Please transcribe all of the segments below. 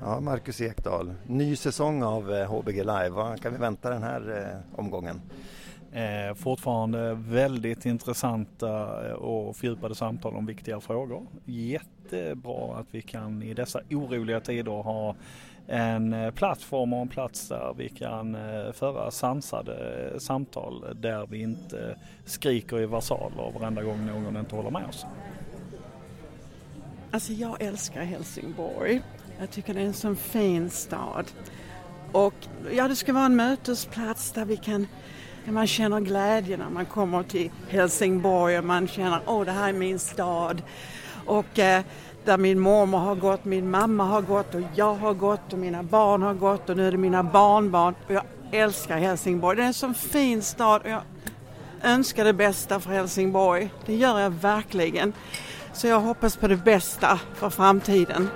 Ja, Marcus Ekdahl. Ny säsong av HBG Live. Vad kan vi vänta den här eh, omgången? Eh, fortfarande väldigt intressanta och fördjupade samtal om viktiga frågor. Jättebra att vi kan i dessa oroliga tider ha en eh, plattform och en plats där vi kan eh, föra sansade samtal där vi inte skriker i versaler varenda gång någon inte håller med oss. Alltså jag älskar Helsingborg. Jag tycker det är en sån fin stad. Och ja, det ska vara en mötesplats där vi kan man känner glädje när man kommer till Helsingborg och man känner åh det här är min stad. Och eh, där min mormor har gått, min mamma har gått och jag har gått och mina barn har gått och nu är det mina barnbarn. Och jag älskar Helsingborg. Det är en sån fin stad och jag önskar det bästa för Helsingborg. Det gör jag verkligen. Så jag hoppas på det bästa för framtiden.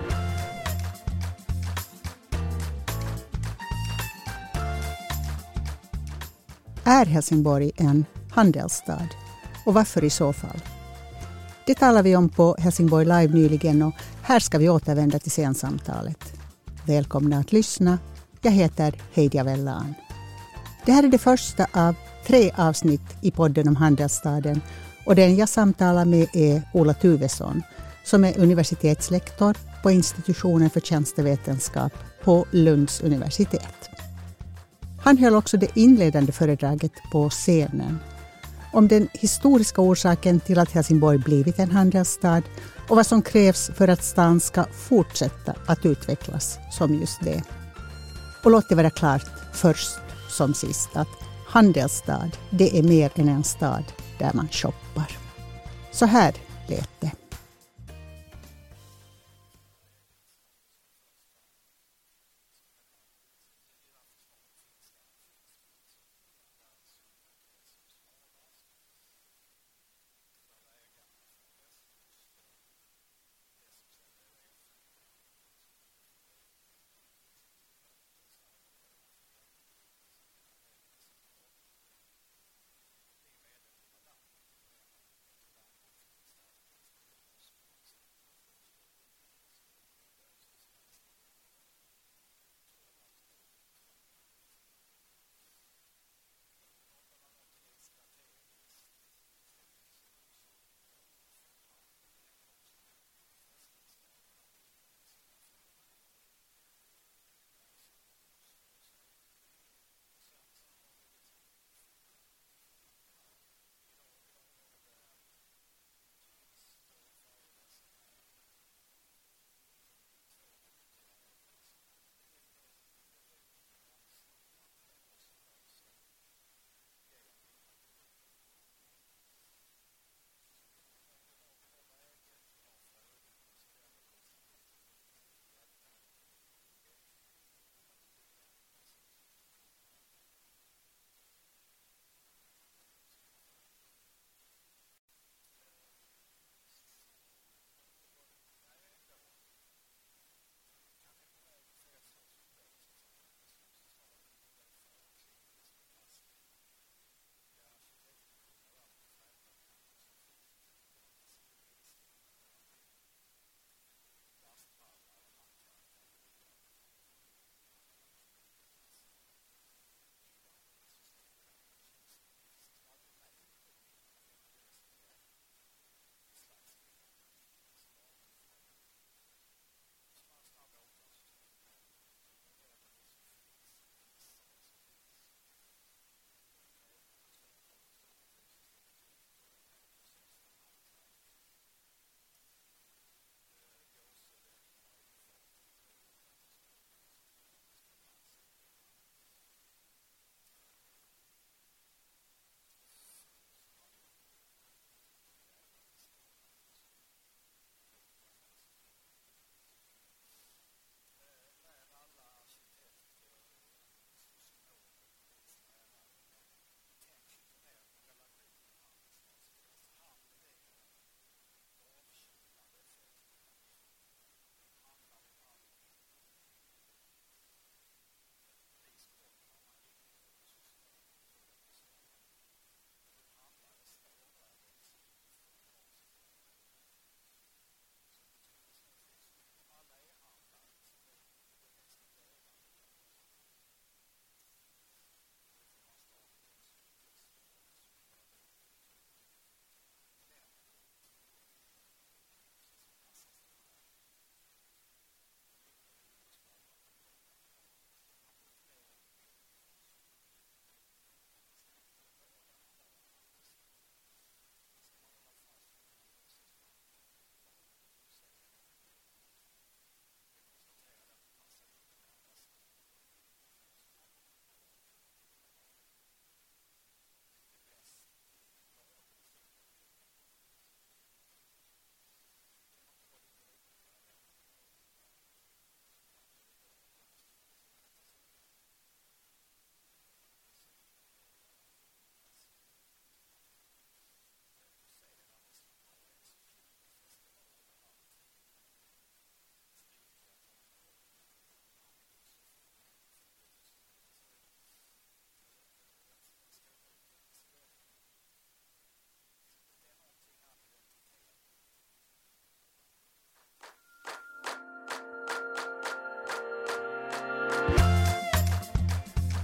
Är Helsingborg en handelsstad? Och varför i så fall? Det talar vi om på Helsingborg Live nyligen och här ska vi återvända till scensamtalet. Välkomna att lyssna. Jag heter Heidi Avellan. Det här är det första av tre avsnitt i podden om handelsstaden och den jag samtalar med är Ola Tuvesson som är universitetslektor på institutionen för tjänstevetenskap på Lunds universitet. Han höll också det inledande föredraget på scenen om den historiska orsaken till att Helsingborg blivit en handelsstad och vad som krävs för att stan ska fortsätta att utvecklas som just det. Och låt det vara klart först som sist att handelsstad, det är mer än en stad där man shoppar. Så här lät det.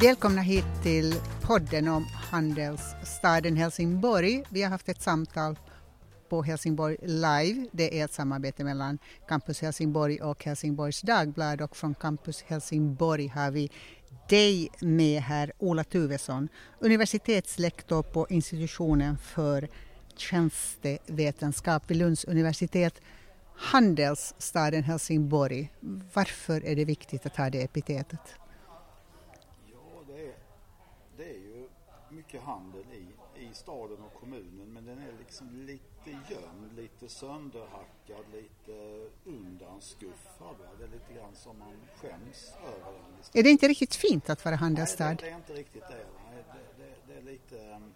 Välkomna hit till podden om handelsstaden Helsingborg. Vi har haft ett samtal på Helsingborg Live. Det är ett samarbete mellan Campus Helsingborg och Helsingborgs Dagblad och från Campus Helsingborg har vi dig med här, Ola Tuvesson, universitetslektor på institutionen för tjänstevetenskap vid Lunds universitet. Handelsstaden Helsingborg, varför är det viktigt att ha det epitetet? Ja, det är, det är ju mycket handel i, i staden och kommunen men den är liksom lite gömd, lite sönderhackad, lite undanskuffad. Va? Det är lite grann som man skäms över den. Är det inte riktigt fint att vara handelsstad? Nej, det, det är inte riktigt det. Det, det, det är lite um,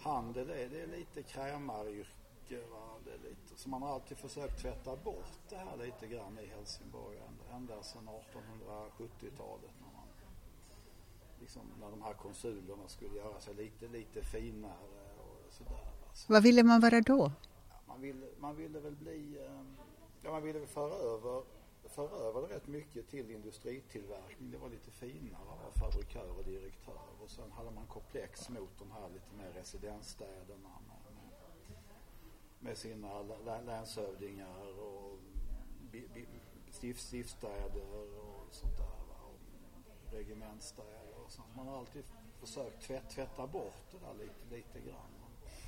handel, det är, det är lite krämaryrke. Va? Det är lite, så man har alltid försökt tvätta bort det här lite grann i Helsingborg ända, sedan 1870-talet när man liksom när de här konsulerna skulle göra sig lite, lite finare och sådär. Så, Vad ville man vara då? ja, man, ville, man ville väl bli, eh, ja man ville väl föra över, föra över rätt mycket till industritillverkning. Det var lite finare vara fabrikör och direktör och sen hade man komplex mot de här lite mer residensstäderna med, med, sina lä- lä- länshövdingar och stift, stiftstäder och sånt där. Va? Och regementsstäder sånt. Man har alltid försökt tvätt, tvätta bort det där lite, lite grann.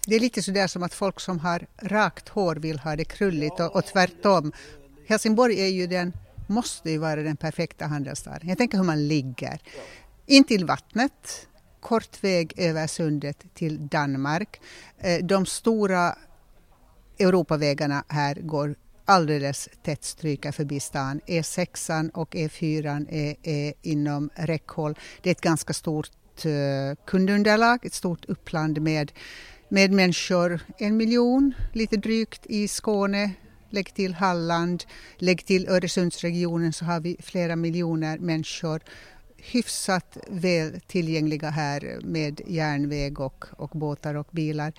Det är lite sådär som att folk som har rakt hår vill ha det krulligt och, och tvärtom. Helsingborg är ju den, måste ju vara den perfekta handelsstaden. Jag tänker hur man ligger. In till vattnet, kort väg över sundet till Danmark. Eh, De stora Europavägarna här går alldeles tätt stryka förbi stan. E6 och E4 är, är inom räckhåll. Det är ett ganska stort eh, kundunderlag, ett stort uppland med, med människor. En miljon, lite drygt, i Skåne. Lägg till Halland, lägg till Öresundsregionen så har vi flera miljoner människor hyfsat väl tillgängliga här med järnväg och, och båtar och bilar.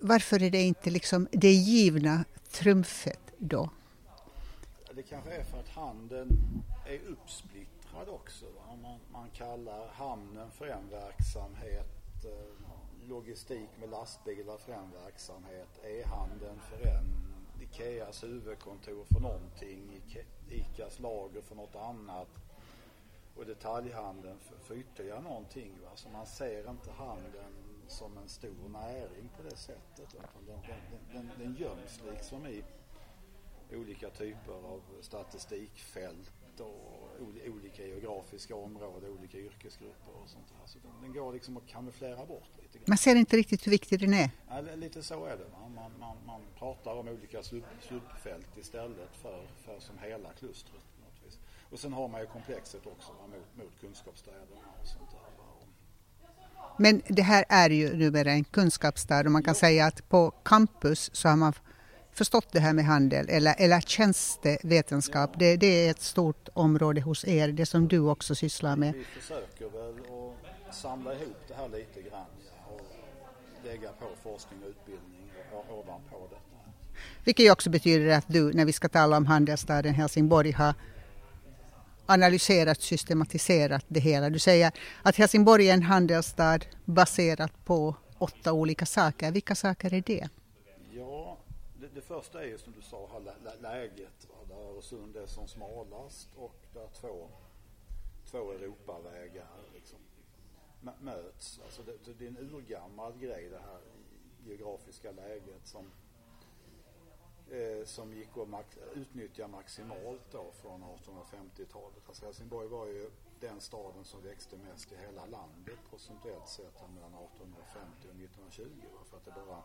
Varför är det inte liksom det givna trumfet då? Det kanske är för att handeln är uppsplittrad också. Va? Man, man kallar hamnen för en verksamhet, eh, logistik med lastbilar för en verksamhet, e-handeln för en, Ikeas huvudkontor för någonting, Icas lager för något annat och detaljhandeln för, för ytterligare någonting. Va? Så man ser inte handeln som en stor näring på det sättet. Utan den, den, den, den göms liksom i olika typer av statistikfält och ol- olika geografiska områden, olika yrkesgrupper och sånt här. Så den, går liksom att kamouflera bort lite grann. Man ser inte riktigt hur viktig den är. Ja, li- lite så är det. Va? Man, man, man pratar om olika sub, subfält istället för, för som hela klustret. på något vis. Och sen har man ju komplexet också va? Mot, mot kunskapsstäderna och sånt där. Men det här är ju numera en kunskapsstad och man kan säga att på campus så har man förstått det här med handel eller, eller tjänstevetenskap. Det, det är ett stort område hos er, det som du också sysslar med. Vi försöker väl att samla ihop det här lite grann och lägga på forskning och utbildning ovanpå detta. Vilket också betyder att du, när vi ska tala om handelsstaden Helsingborg, har analyserat, systematiserat det hela. Du säger att Helsingborg är en handelsstad baserat på åtta olika saker. Vilka saker är det? Det, första är ju som du sa här, lä, lä, läget va, där Öresund är som smalast och där två, två Europavägar liksom möts. Alltså det, det är en urgammal grej det här geografiska läget som, eh, som gick att max, utnyttja maximalt då från 1850-talet. Alltså Helsingborg var ju den staden som växte mest i hela landet procentuellt sett mellan 1850 och 1920. Va, för att det bara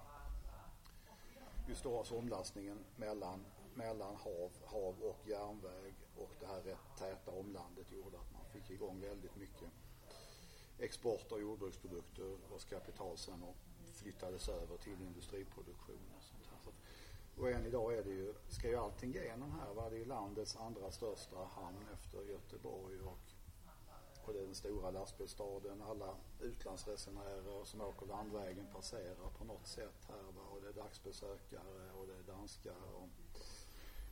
just då alltså omlastningen mellan, mellan hav, hav och järnväg och det här rätt täta omlandet gjorde att man fick igång väldigt mycket export av jordbruksprodukter vars kapital sen och flyttades över till industriproduktion och sånt här. Så att, och än idag är det ju, ska ju allting igenom här va? Det är ju landets andra största hamn efter Göteborg och, på det är den stora lastbilsstaden. Alla utlandsresenärer som åker landvägen passerar på något sätt här va? och det är dagsbesökare och det är danskar och,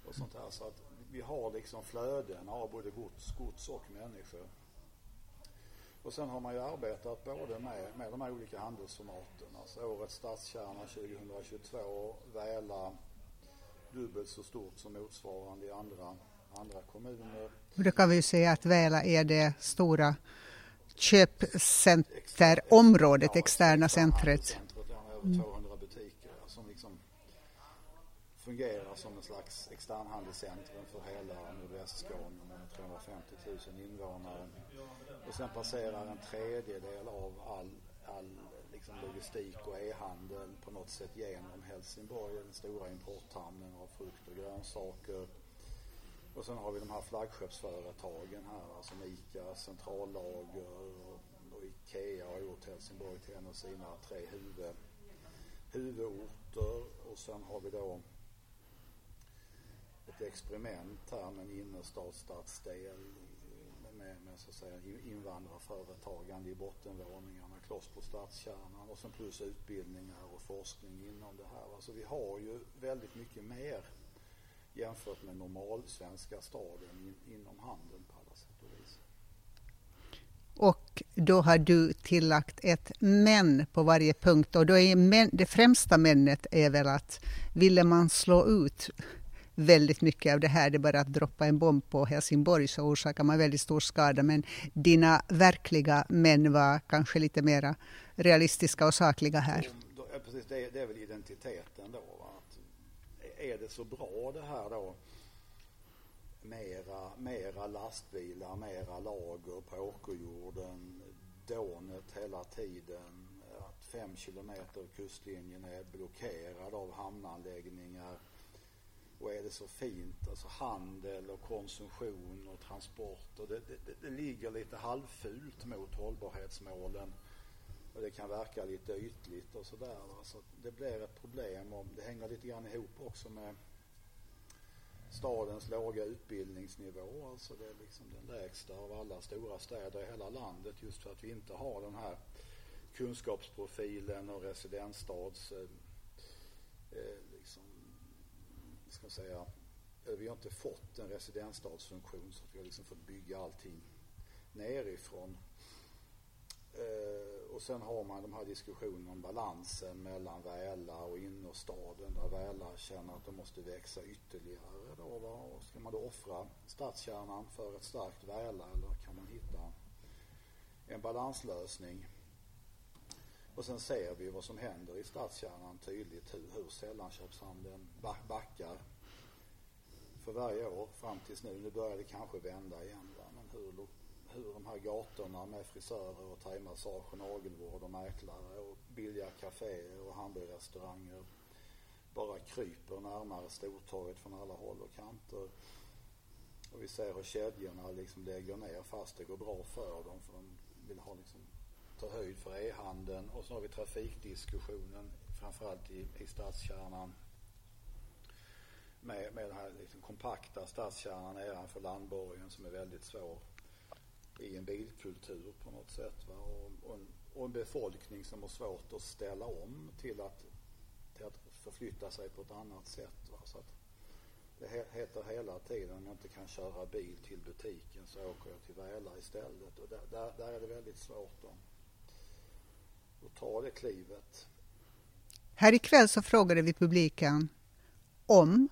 och sånt här. Så att vi har liksom flöden av både gods, gods och människor. Och sen har man ju arbetat både med, med de här olika handelsformaten. Alltså årets stadskärna 2022, Väla dubbelt så stort som motsvarande i andra, andra kommuner. Då kan vi säga att Väla är det stora köpcenterområdet, externa centret. över 200 butiker som liksom fungerar som en slags externhandelscentrum för hela nordvästskåne med 350 000 invånare. Och sen passerar en tredjedel av all, all liksom logistik och e-handel på något sätt genom Helsingborg, den stora importhamnen av frukt och grönsaker. Och sen har vi de här flaggskeppsföretagen här, alltså ICA, Centrallager och, och Ikea har gjort Helsingborg till en av sina tre huvud, huvudorter. Och sen har vi då ett experiment här med en innerstadsstadsdel med, med så att säga invandrarföretagande i bottenvåningarna, kloss på stadskärnan och sen plus utbildningar och forskning inom det här. Alltså vi har ju väldigt mycket mer jämfört med normalsvenska staden in, inom handeln på alla sätt och vis. Och då har du tillagt ett men på varje punkt och då är men, det främsta männet är väl att ville man slå ut väldigt mycket av det här, det är bara att droppa en bomb på Helsingborg så orsakar man väldigt stor skada. Men dina verkliga män var kanske lite mera realistiska och sakliga här. Då, precis, det, det är väl identiteten då. Att är det så bra det här då? Mera, mera lastbilar, mera lager på åkerjorden, dånet hela tiden, att fem kilometer kustlinjen är blockerad av hamnanläggningar och är det så fint, alltså handel och konsumtion och transport och det, det, det ligger lite halvfult mot hållbarhetsmålen och det kan verka lite ytligt och sådär. Så det blir ett problem och det hänger lite grann ihop också med stadens låga utbildningsnivå. Alltså det är liksom den lägsta av alla stora städer i hela landet just för att vi inte har den här kunskapsprofilen och residensstads eh, eh liksom, ska man säga, eh, vi har inte fått en residensstadsfunktion så att vi har liksom fått bygga allting nerifrån. Eh, och sen har man de här diskussionerna om balansen mellan Väla och innerstaden där Väla känner att de måste växa ytterligare. Då, va? Och ska man då offra stadskärnan för ett starkt Väla eller kan man hitta en balanslösning? Och sen ser vi vad som händer i stadskärnan tydligt hur, hur sällanköpshandeln backar för varje år fram tills nu. Nu börjar det kanske vända igen. Va? Men hur, hur de här gatorna med frisörer och thaimassage och nagelvård och mäklare och billiga kaféer och hamburgerrestauranger bara kryper närmare Stortorget från alla håll och kanter. Och vi ser hur kedjorna liksom lägger ner fast det går bra för dem för de vill ha liksom ta höjd för e-handeln och så har vi trafikdiskussionen framförallt i, i stadskärnan med, med den här liksom kompakta stadskärnan nedanför landborgen som är väldigt svår i en bilkultur på något sätt. Va? Och, och, en, och en befolkning som har svårt att ställa om till att, till att förflytta sig på ett annat sätt. Va? Så att det heter hela tiden om jag inte kan köra bil till butiken så åker jag till Väla istället. Och där, där, där är det väldigt svårt att, att ta det klivet. Här ikväll så frågade vi publiken om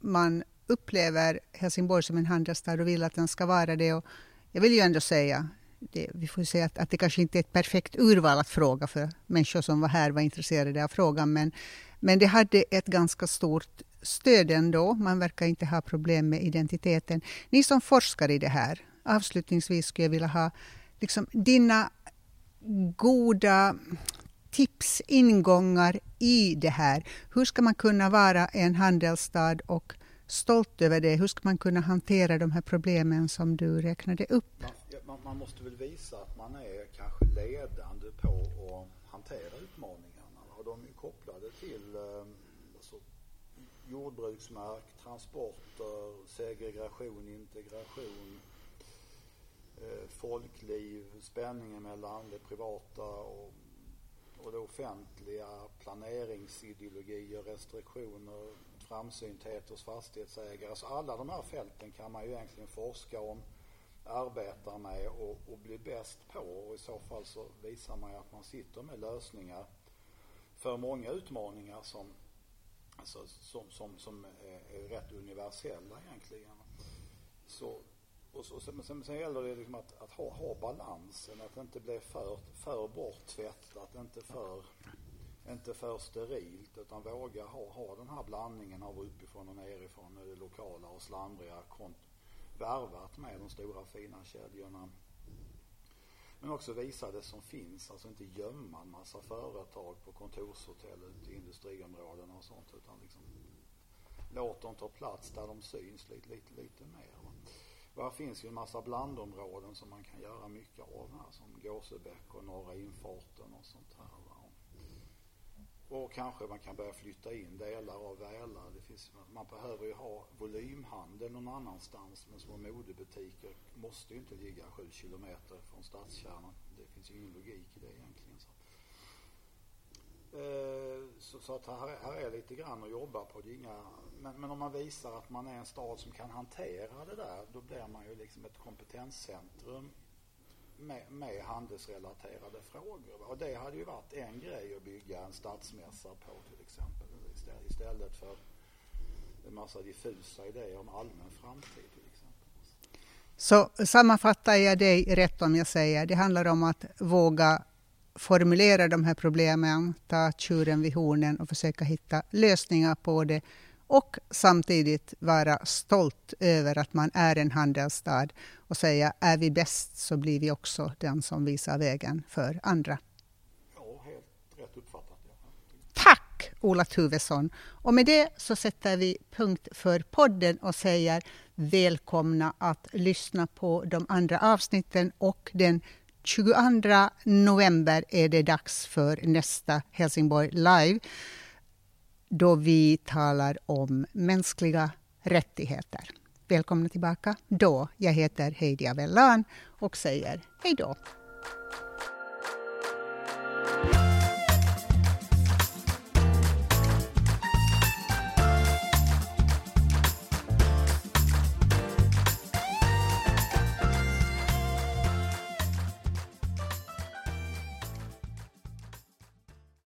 man upplever Helsingborg som en handelsstad och vill att den ska vara det. Och jag vill ju ändå säga, det, vi får säga att, att det kanske inte är ett perfekt urval att fråga för människor som var här var intresserade av frågan. Men, men det hade ett ganska stort stöd ändå. Man verkar inte ha problem med identiteten. Ni som forskar i det här, avslutningsvis skulle jag vilja ha liksom, dina goda tips, ingångar i det här. Hur ska man kunna vara en handelsstad och stolt över det? Hur ska man kunna hantera de här problemen som du räknade upp? Man, man måste väl visa att man är kanske ledande på att hantera utmaningarna. Och de är kopplade till eh, alltså, jordbruksmark, transporter, segregation, integration, eh, folkliv, spänningen mellan det privata och och det offentliga, planeringsideologier, restriktioner, framsynthet hos fastighetsägare. Så alla de här fälten kan man ju egentligen forska om arbeta med och, och bli bäst på och i så fall så visar man ju att man sitter med lösningar för många utmaningar som, alltså, som, som, som är, rätt universella egentligen. Så, och så, sen, sen, sen gäller det liksom att, att ha, ha balansen, att inte bli för, för borttvättat, inte för, inte för sterilt utan våga ha, ha den här blandningen av uppifrån och nerifrån, det lokala och slamriga värvat med de stora fina kedjorna. Men också visa det som finns, alltså inte gömma en massa företag på kontorshotell ute i industriområdena och sånt utan liksom låt dem ta plats där de syns lite, lite, lite mer. Och här finns ju en massa blandområden som man kan göra mycket av här som Gåsebäck och Norra infarten och sånt här. Och kanske man kan börja flytta in delar av Väla. Det finns, man behöver ju ha volymhandel någon annanstans men små modebutiker måste ju inte ligga sju kilometer från stadskärnan. Det finns ju ingen logik i det egentligen. Så, eh, så, så att här, här, är lite grann att jobba på. Det inga, men, men om man visar att man är en stad som kan hantera det där då blir man ju liksom ett kompetenscentrum med, med handelsrelaterade frågor. Och det hade ju varit en grej att bygga en stadsmässa på till exempel istället för en massa diffusa idéer om allmän framtid till exempel. Så sammanfattar jag dig rätt om jag säger det handlar om att våga formulera de här problemen, ta tjuren vid hornen och försöka hitta lösningar på det och samtidigt vara stolt över att man är en handelsstad och säga är vi bäst så blir vi också den som visar vägen för andra. Ja, helt rätt uppfattat. Ja. Tack Ola Tuvesson. Och med det så sätter vi punkt för podden och säger välkomna att lyssna på de andra avsnitten och den 22 november är det dags för nästa Helsingborg Live då vi talar om mänskliga rättigheter. Välkomna tillbaka då. Jag heter Heidi Avellan och säger hej då.